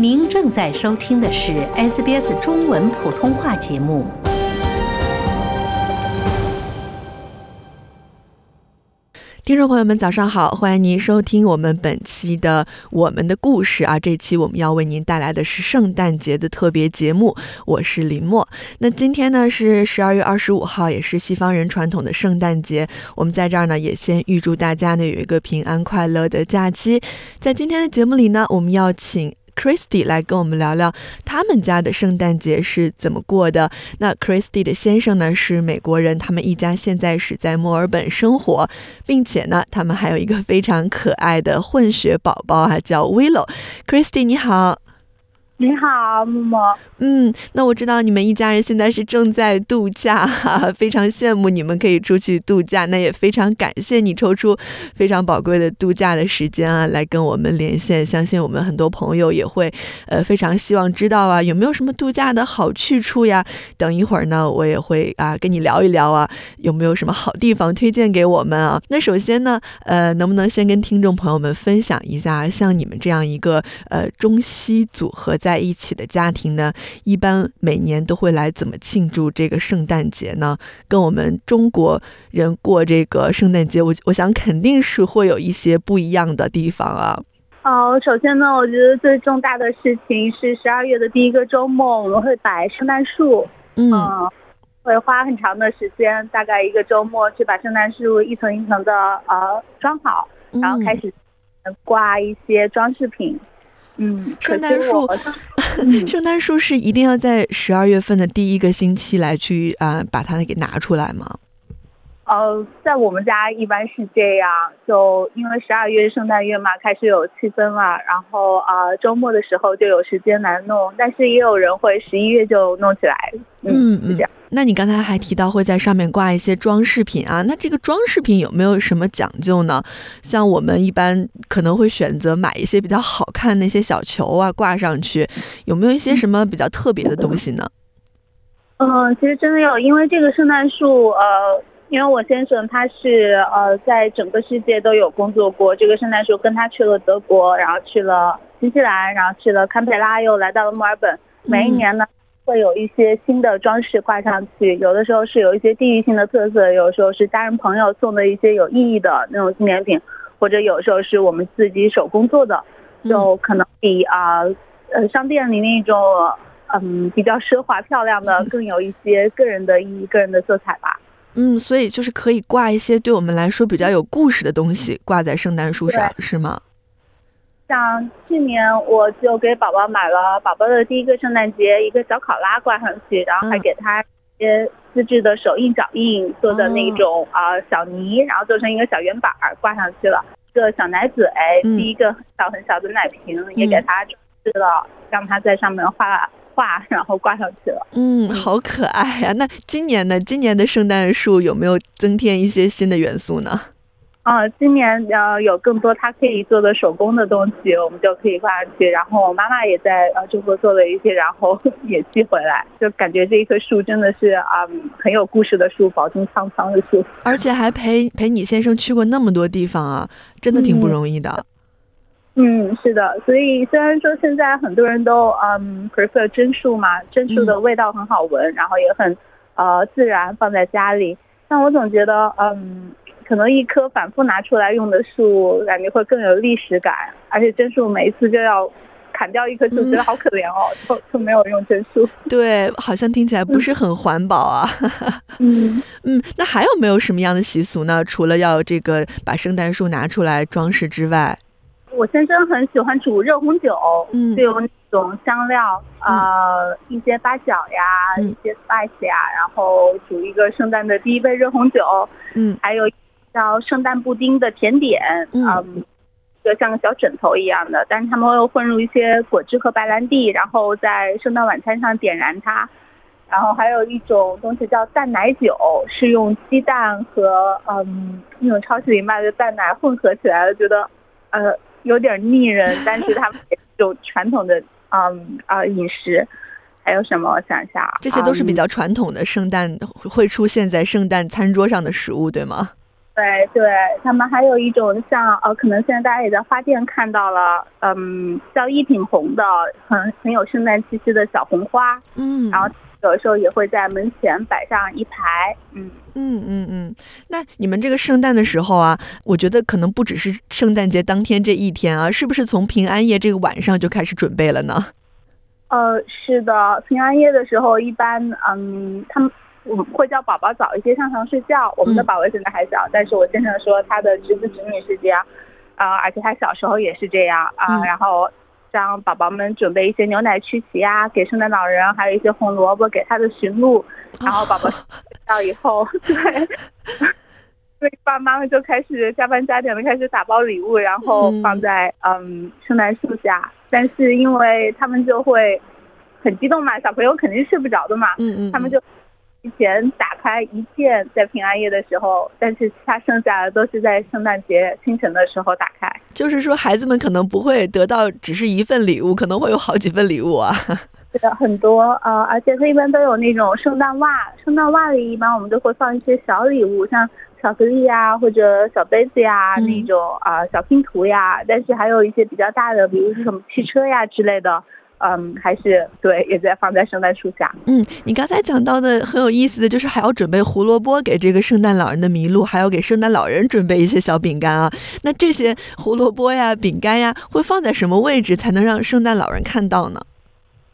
您正在收听的是 SBS 中文普通话节目。听众朋友们，早上好！欢迎您收听我们本期的《我们的故事》啊，这期我们要为您带来的是圣诞节的特别节目。我是林默。那今天呢是十二月二十五号，也是西方人传统的圣诞节。我们在这儿呢也先预祝大家呢有一个平安快乐的假期。在今天的节目里呢，我们要请。Christy 来跟我们聊聊他们家的圣诞节是怎么过的。那 Christy 的先生呢是美国人，他们一家现在是在墨尔本生活，并且呢，他们还有一个非常可爱的混血宝宝啊，叫 Willow。Christy 你好。你好，木木。嗯，那我知道你们一家人现在是正在度假，哈，非常羡慕你们可以出去度假。那也非常感谢你抽出非常宝贵的度假的时间啊，来跟我们连线。相信我们很多朋友也会，呃，非常希望知道啊，有没有什么度假的好去处呀？等一会儿呢，我也会啊跟你聊一聊啊，有没有什么好地方推荐给我们啊？那首先呢，呃，能不能先跟听众朋友们分享一下，像你们这样一个呃中西组合在。在一起的家庭呢，一般每年都会来怎么庆祝这个圣诞节呢？跟我们中国人过这个圣诞节，我我想肯定是会有一些不一样的地方啊。哦，首先呢，我觉得最重大的事情是十二月的第一个周末，我们会摆圣诞树。嗯，会花很长的时间，大概一个周末去把圣诞树一层一层的呃装好，然后开始挂一些装饰品。嗯，圣诞树，圣诞树是一定要在十二月份的第一个星期来去啊，把它给拿出来吗？呃，在我们家一般是这样，就因为十二月圣诞月嘛，开始有气氛了，然后啊，周末的时候就有时间来弄，但是也有人会十一月就弄起来，嗯嗯，这样。那你刚才还提到会在上面挂一些装饰品啊，那这个装饰品有没有什么讲究呢？像我们一般可能会选择买一些比较好看那些小球啊挂上去，有没有一些什么比较特别的东西呢？嗯，其实真的有，因为这个圣诞树，呃。因为我先生他是呃在整个世界都有工作过，这个圣诞树跟他去了德国，然后去了新西兰，然后去了堪培拉，又来到了墨尔本。每一年呢会有一些新的装饰挂上去，有的时候是有一些地域性的特色，有时候是家人朋友送的一些有意义的那种纪念品，或者有时候是我们自己手工做的，就可能比啊呃商店里那种嗯比较奢华漂亮的更有一些个人的意义、个人的色彩吧。嗯，所以就是可以挂一些对我们来说比较有故事的东西挂在圣诞树上，是吗？像去年我就给宝宝买了宝宝的第一个圣诞节一个小考拉挂上去，然后还给他一些自制的手印脚印做的那种啊小泥，然后做成一个小圆板儿挂上去了。一个小奶嘴，第一个很小很小的奶瓶也给他装饰了，让他在上面画。画，然后挂上去了。嗯，好可爱呀！那今年呢？今年的圣诞树有没有增添一些新的元素呢？啊，今年呃有更多它可以做的手工的东西，我们就可以挂上去。然后我妈妈也在呃中国做了一些，然后 也寄回来。就感觉这一棵树真的是啊很有故事的树，饱经沧桑的树。而且还陪陪你先生去过那么多地方啊，真的挺不容易的。嗯，是的，所以虽然说现在很多人都嗯 prefer 真树嘛，真树的味道很好闻，然后也很呃自然放在家里，但我总觉得嗯，可能一棵反复拿出来用的树，感觉会更有历史感，而且真树每一次就要砍掉一棵树，觉得好可怜哦，就就没有用真树。对，好像听起来不是很环保啊。嗯 嗯，那还有没有什么样的习俗呢？除了要这个把圣诞树拿出来装饰之外？我先生很喜欢煮热红酒，嗯，就有那种香料，呃，一些八角呀，一些 spice 呀，然后煮一个圣诞的第一杯热红酒，嗯，还有叫圣诞布丁的甜点，嗯，就像个小枕头一样的，但是他们会混入一些果汁和白兰地，然后在圣诞晚餐上点燃它，然后还有一种东西叫蛋奶酒，是用鸡蛋和嗯那种超市里卖的蛋奶混合起来的，觉得呃。有点腻人，但是他们有传统的嗯啊饮食，还有什么？我想一下，这些都是比较传统的圣诞会出现在圣诞餐桌上的食物，对吗？对对，他们还有一种像呃，可能现在大家也在花店看到了，嗯，叫一品红的，很很有圣诞气息的小红花，嗯，然后有的时候也会在门前摆上一排，嗯嗯嗯嗯，那你们这个圣诞的时候啊，我觉得可能不只是圣诞节当天这一天啊，是不是从平安夜这个晚上就开始准备了呢？呃，是的，平安夜的时候一般，嗯，他们。我们会叫宝宝早一些上床睡觉。我们的宝宝现在还小，但是我先生说他的侄子侄女是这样，啊，而且他小时候也是这样啊。然后 让宝宝们准备一些牛奶曲奇啊，给圣诞老人，还有一些红萝卜给他的驯鹿。然后宝宝到以后，对，所以爸爸妈妈就开始加班加点的开始打包礼物，然后放在嗯圣诞树下。但是因为他们就会很激动嘛，小朋友肯定睡不着的嘛，嗯嗯，他们就。提前打开一件在平安夜的时候，但是其他剩下的都是在圣诞节清晨的时候打开。就是说，孩子们可能不会得到只是一份礼物，可能会有好几份礼物啊。对的，很多呃，而且它一般都有那种圣诞袜，圣诞袜里一般我们都会放一些小礼物，像巧克力呀，或者小杯子呀，那种啊小拼图呀。但是还有一些比较大的，比如说什么汽车呀之类的。嗯，还是对，也在放在圣诞树下。嗯，你刚才讲到的很有意思的就是还要准备胡萝卜给这个圣诞老人的麋鹿，还要给圣诞老人准备一些小饼干啊。那这些胡萝卜呀、饼干呀，会放在什么位置才能让圣诞老人看到呢？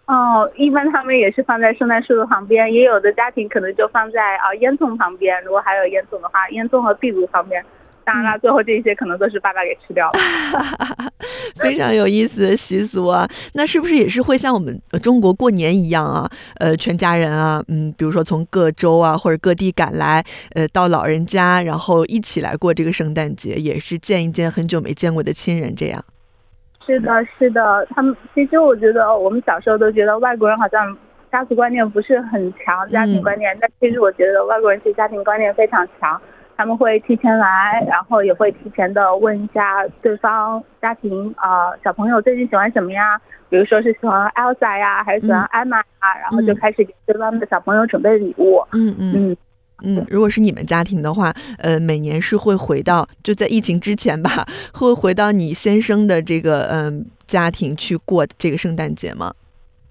哦，一般他们也是放在圣诞树的旁边，也有的家庭可能就放在啊烟囱旁边。如果还有烟囱的话，烟囱和壁炉旁边。当然了，最后这些可能都是爸爸给吃掉了。非常有意思的习俗啊！那是不是也是会像我们中国过年一样啊？呃，全家人啊，嗯，比如说从各州啊或者各地赶来，呃，到老人家，然后一起来过这个圣诞节，也是见一见很久没见过的亲人，这样。是的，是的，他们其实我觉得我们小时候都觉得外国人好像家族观念不是很强，家庭观念，但其实我觉得外国人其实家庭观念非常强。他们会提前来，然后也会提前的问一下对方家庭啊，小朋友最近喜欢什么呀？比如说是喜欢 Elsa 呀，还是喜欢 Emma 啊？然后就开始给对方的小朋友准备礼物。嗯嗯嗯嗯。如果是你们家庭的话，呃，每年是会回到就在疫情之前吧，会回到你先生的这个嗯家庭去过这个圣诞节吗？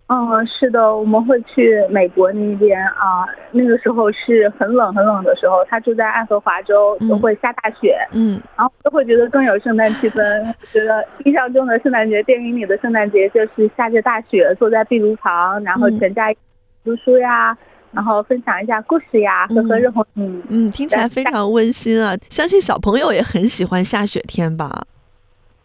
嗯，是的，我们会去美国那边啊。那个时候是很冷很冷的时候，他住在爱荷华州，就会下大雪。嗯，然后都会觉得更有圣诞气氛。觉得印象中的圣诞节，电影里的圣诞节就是下着大雪，坐在壁炉旁，然后全家读书呀，然后分享一下故事呀，喝喝热红酒。嗯，听起来非常温馨啊！相信小朋友也很喜欢下雪天吧。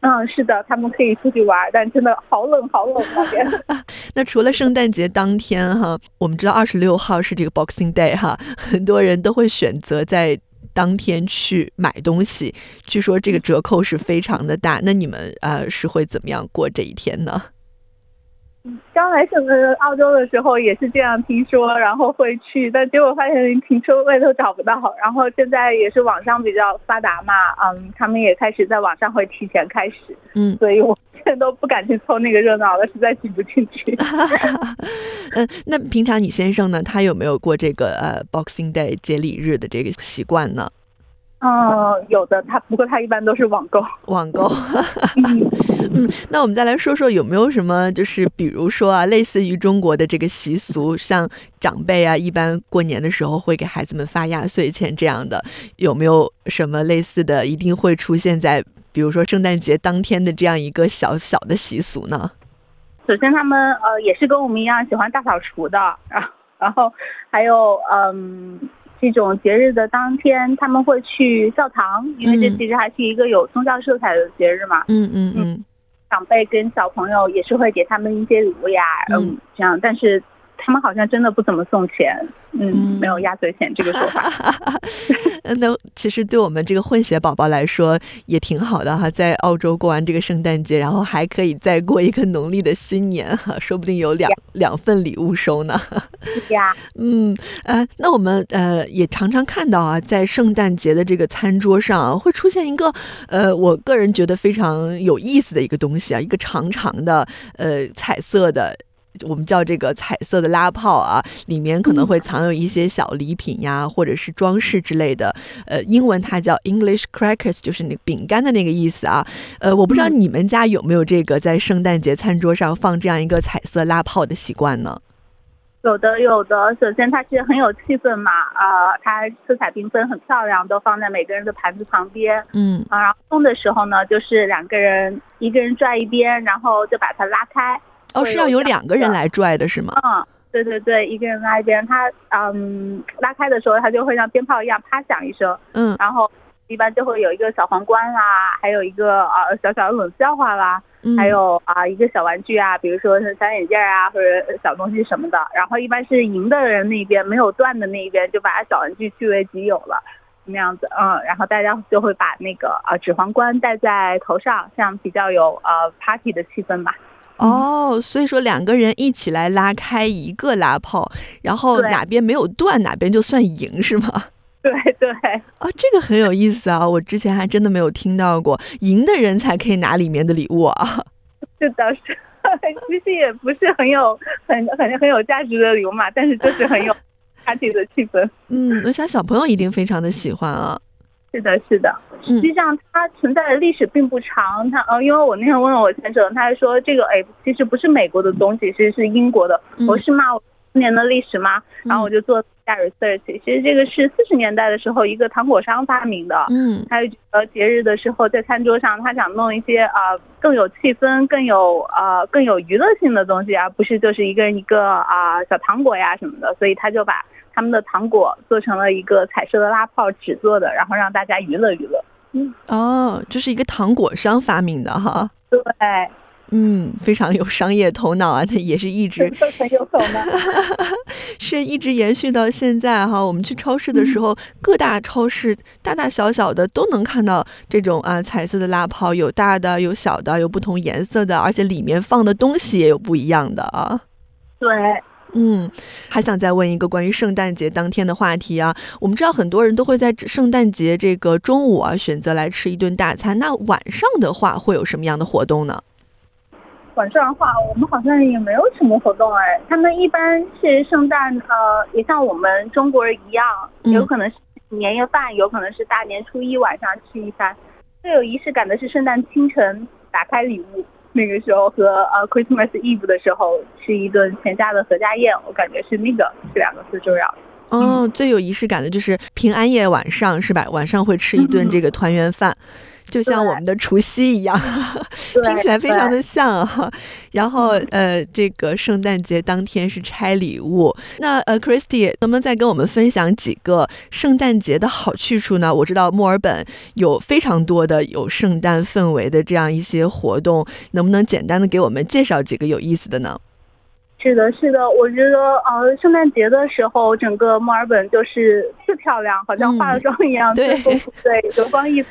嗯，是的，他们可以出去玩，但真的好冷，好冷那边。那除了圣诞节当天哈，我们知道二十六号是这个 Boxing Day 哈，很多人都会选择在当天去买东西，据说这个折扣是非常的大。那你们呃是会怎么样过这一天呢？刚来整个澳洲的时候也是这样听说，然后会去，但结果发现连停车位都找不到。然后现在也是网上比较发达嘛，嗯，他们也开始在网上会提前开始，嗯，所以我现在都不敢去凑那个热闹了，实在挤不进去。嗯，那平常你先生呢，他有没有过这个呃 Boxing Day 节礼日的这个习惯呢？嗯，有的他，不过他一般都是网购。网购，嗯，那我们再来说说有没有什么，就是比如说啊，类似于中国的这个习俗，像长辈啊，一般过年的时候会给孩子们发压岁钱这样的，有没有什么类似的，一定会出现在，比如说圣诞节当天的这样一个小小的习俗呢？首先，他们呃也是跟我们一样喜欢大扫除的，然后然后还有嗯。这种节日的当天，他们会去教堂，因为这其实还是一个有宗教色彩的节日嘛。嗯嗯嗯，长辈跟小朋友也是会给他们一些礼物呀，嗯，这样，但是。他们好像真的不怎么送钱，嗯，没有压岁钱这个说法。那其实对我们这个混血宝宝来说也挺好的哈，在澳洲过完这个圣诞节，然后还可以再过一个农历的新年哈，说不定有两两份礼物收呢。是呀，嗯呃，那我们呃也常常看到啊，在圣诞节的这个餐桌上啊，会出现一个呃，我个人觉得非常有意思的一个东西啊，一个长长的呃彩色的。我们叫这个彩色的拉炮啊，里面可能会藏有一些小礼品呀，或者是装饰之类的。呃，英文它叫 English crackers，就是那饼干的那个意思啊。呃，我不知道你们家有没有这个在圣诞节餐桌上放这样一个彩色拉炮的习惯呢？有的有的，首先它是很有气氛嘛，啊，它色彩缤纷，很漂亮，都放在每个人的盘子旁边。嗯啊，然后送的时候呢，就是两个人，一个人拽一边，然后就把它拉开。哦，是要有两个人来拽的是吗？嗯，对对对，一个人拉一边，他嗯拉开的时候，他就会像鞭炮一样啪响一声。嗯，然后一般就会有一个小皇冠啦，还有一个啊小小的冷笑话啦。还有啊，一个小玩具啊，比如说是小眼镜啊，或者小东西什么的。然后一般是赢的人那边没有断的那一边，就把小玩具据为己有了，那样子。嗯，然后大家就会把那个啊指皇冠戴在头上，这样比较有呃 party 的气氛吧。哦，所以说两个人一起来拉开一个拉炮，然后哪边没有断，哪边就算赢，是吗？对对哦，这个很有意思啊！我之前还真的没有听到过，赢的人才可以拿里面的礼物啊。是的，是，其实也不是很有很很很有价值的礼物嘛，但是就是很有 party 的气氛。嗯，我想小朋友一定非常的喜欢啊。是的，是的。实际上它存在的历史并不长，它呃，因为我那天问了我先生，他还说这个哎，其实不是美国的东西，其实是英国的。我是骂我。年的历史吗？然后我就做下 research。其实这个是四十年代的时候一个糖果商发明的。嗯，还有呃节日的时候在餐桌上，他想弄一些呃更有气氛、更有呃更有娱乐性的东西啊，不是就是一个人一个啊小糖果呀什么的。所以他就把他们的糖果做成了一个彩色的拉泡纸做的，然后让大家娱乐娱乐。嗯，哦，这是一个糖果商发明的哈。对。嗯，非常有商业头脑啊！他也是一直很有头脑，是一直延续到现在哈。我们去超市的时候，各大超市大大小小的都能看到这种啊彩色的拉泡，有大的，有小的，有不同颜色的，而且里面放的东西也有不一样的啊。对，嗯，还想再问一个关于圣诞节当天的话题啊。我们知道很多人都会在圣诞节这个中午啊选择来吃一顿大餐，那晚上的话会有什么样的活动呢？晚上的话，我们好像也没有什么活动哎。他们一般是圣诞，呃，也像我们中国人一样，有可能是年夜饭，有可能是大年初一晚上吃一餐。最有仪式感的是圣诞清晨打开礼物，那个时候和呃 Christmas Eve 的时候吃一顿全家的合家宴，我感觉是那个这两个最重要的。哦，最有仪式感的就是平安夜晚上是吧？晚上会吃一顿这个团圆饭。就像我们的除夕一样，听起来非常的像哈。然后呃，这个圣诞节当天是拆礼物。那呃，Christy 能不能再跟我们分享几个圣诞节的好去处呢？我知道墨尔本有非常多的有圣诞氛围的这样一些活动，能不能简单的给我们介绍几个有意思的呢？是的，是的，我觉得呃，圣诞节的时候，整个墨尔本就是最漂亮，好像化了妆一样，对对，流光溢彩。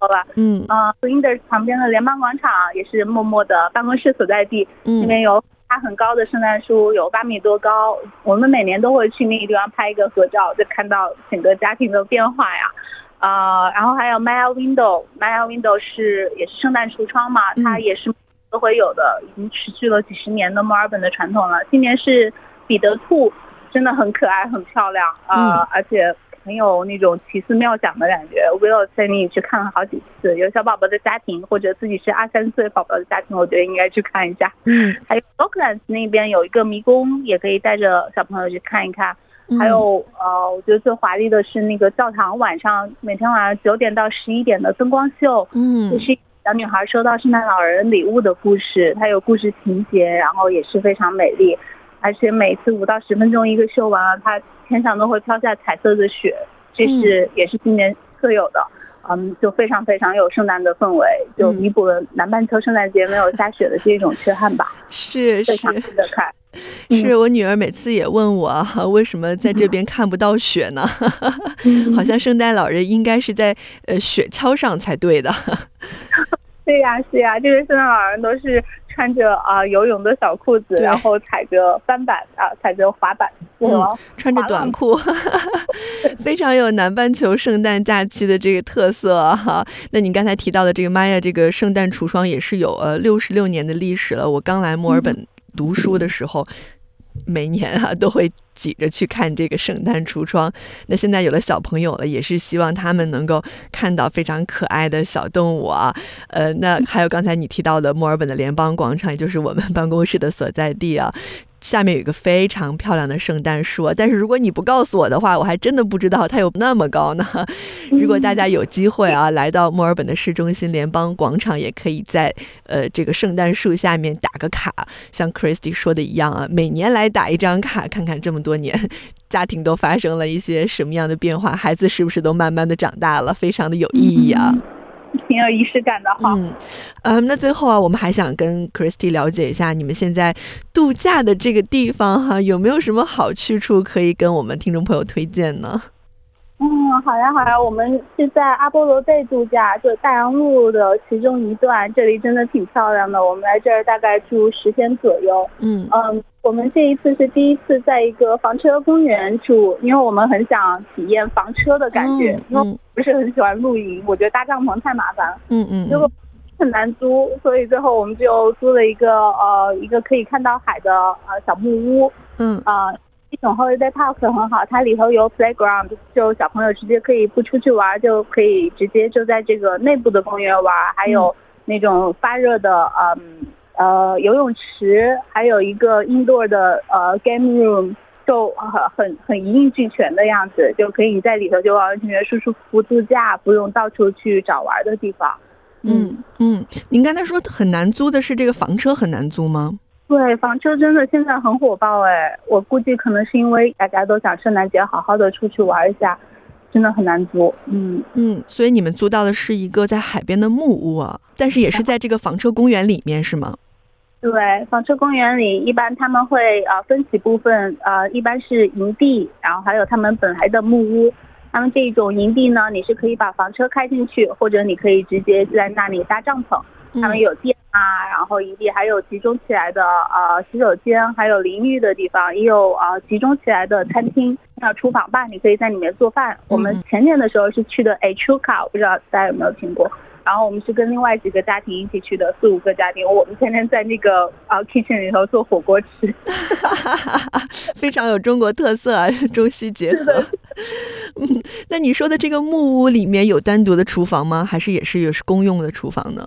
好吧，嗯啊 w i n d e r 旁边的联邦广场也是默默的办公室所在地，嗯，里面有它很高的圣诞树，有八米多高。我们每年都会去那个地方拍一个合照，就看到整个家庭的变化呀。啊，然后还有 Maya Window，Maya Window 是也是圣诞橱窗嘛，它也是都会有的，已经持续了几十年的墨尔本的传统了。今年是彼得兔，真的很可爱，很漂亮啊，而且。很有那种奇思妙想的感觉。我有带你去看了好几次，有小宝宝的家庭或者自己是二三岁宝宝的家庭，我觉得应该去看一下。嗯，还有 Oakland 那边有一个迷宫，也可以带着小朋友去看一看。还有呃，我觉得最华丽的是那个教堂晚上每天晚上九点到十一点的灯光秀。嗯，就是小女孩收到圣诞老人礼物的故事，它有故事情节，然后也是非常美丽。而且每次五到十分钟一个秀完了，它天上都会飘下彩色的雪，这是也是今年特有的，嗯，就非常非常有圣诞的氛围，就弥补了南半球圣诞节没有下雪的这种缺憾吧。是是，非常值得看。是我女儿每次也问我，为什么在这边看不到雪呢？好像圣诞老人应该是在呃雪橇上才对的。对呀，是呀，这个圣诞老人都是。穿着啊游泳的小裤子，然后踩着翻板啊，踩着滑板，嗯，穿着短裤，非常有南半球圣诞假期的这个特色哈。那你刚才提到的这个玛雅这个圣诞橱窗也是有呃六十六年的历史了。我刚来墨尔本。读书的时候。每年啊都会挤着去看这个圣诞橱窗。那现在有了小朋友了，也是希望他们能够看到非常可爱的小动物啊。呃，那还有刚才你提到的墨尔本的联邦广场，也就是我们办公室的所在地啊。下面有一个非常漂亮的圣诞树，但是如果你不告诉我的话，我还真的不知道它有那么高呢。如果大家有机会啊，来到墨尔本的市中心联邦广场，也可以在呃这个圣诞树下面打个卡，像 Christy 说的一样啊，每年来打一张卡，看看这么多年家庭都发生了一些什么样的变化，孩子是不是都慢慢的长大了，非常的有意义啊。挺有仪式感的哈。嗯，呃，那最后啊，我们还想跟 Christy 了解一下，你们现在度假的这个地方哈，有没有什么好去处可以跟我们听众朋友推荐呢？嗯，好呀，好呀，我们是在阿波罗贝度假，就大洋路的其中一段，这里真的挺漂亮的。我们来这儿大概住十天左右。嗯嗯，我们这一次是第一次在一个房车公园住，因为我们很想体验房车的感觉，因为不是很喜欢露营，我觉得搭帐篷太麻烦了。嗯嗯，结果很难租，所以最后我们就租了一个呃一个可以看到海的呃小木屋。嗯啊。一种 holiday park 很好，它里头有 playground，就小朋友直接可以不出去玩，就可以直接就在这个内部的公园玩，还有那种发热的嗯呃游泳池，还有一个 indoor 的呃 game room，就很很很一应俱全的样子，就可以在里头就完完全全舒舒服服度假，不用到处去找玩的地方。嗯嗯，您刚才说很难租的是这个房车很难租吗？对，房车真的现在很火爆哎，我估计可能是因为大家都想圣诞节好好的出去玩一下，真的很难租。嗯嗯，所以你们租到的是一个在海边的木屋啊，但是也是在这个房车公园里面是吗？对，房车公园里一般他们会呃分几部分，呃，一般是营地，然后还有他们本来的木屋。他们这一种营地呢，你是可以把房车开进去，或者你可以直接在那里搭帐篷。他们有电啊，然后营地还有集中起来的呃洗手间，还有淋浴的地方，也有呃集中起来的餐厅，还有厨房吧，你可以在里面做饭。我们前年的时候是去的 a c h u k a 不知道大家有没有听过？然后我们是跟另外几个家庭一起去的，四五个家庭，我们天天在那个啊 kitchen 里头做火锅吃，非常有中国特色啊，中西结合。嗯，那你说的这个木屋里面有单独的厨房吗？还是也是也是公用的厨房呢？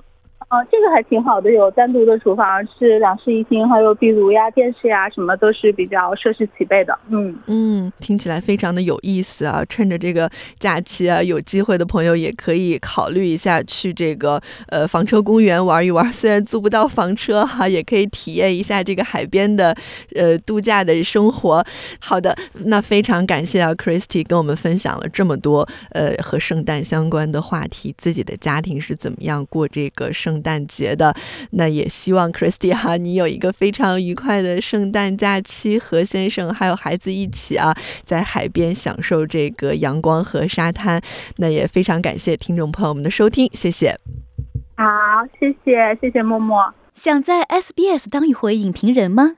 哦，这个还挺好的，有单独的厨房，是两室一厅，还有壁炉呀、电视呀，什么都是比较设施齐备的。嗯嗯，听起来非常的有意思啊！趁着这个假期啊，有机会的朋友也可以考虑一下去这个呃房车公园玩一玩。虽然租不到房车哈，也可以体验一下这个海边的呃度假的生活。好的，那非常感谢啊，Christy 跟我们分享了这么多呃和圣诞相关的话题，自己的家庭是怎么样过这个圣。圣诞节的，那也希望 Christy 哈，你有一个非常愉快的圣诞假期，和先生还有孩子一起啊，在海边享受这个阳光和沙滩。那也非常感谢听众朋友们的收听，谢谢。好，谢谢，谢谢默默。想在 SBS 当一回影评人吗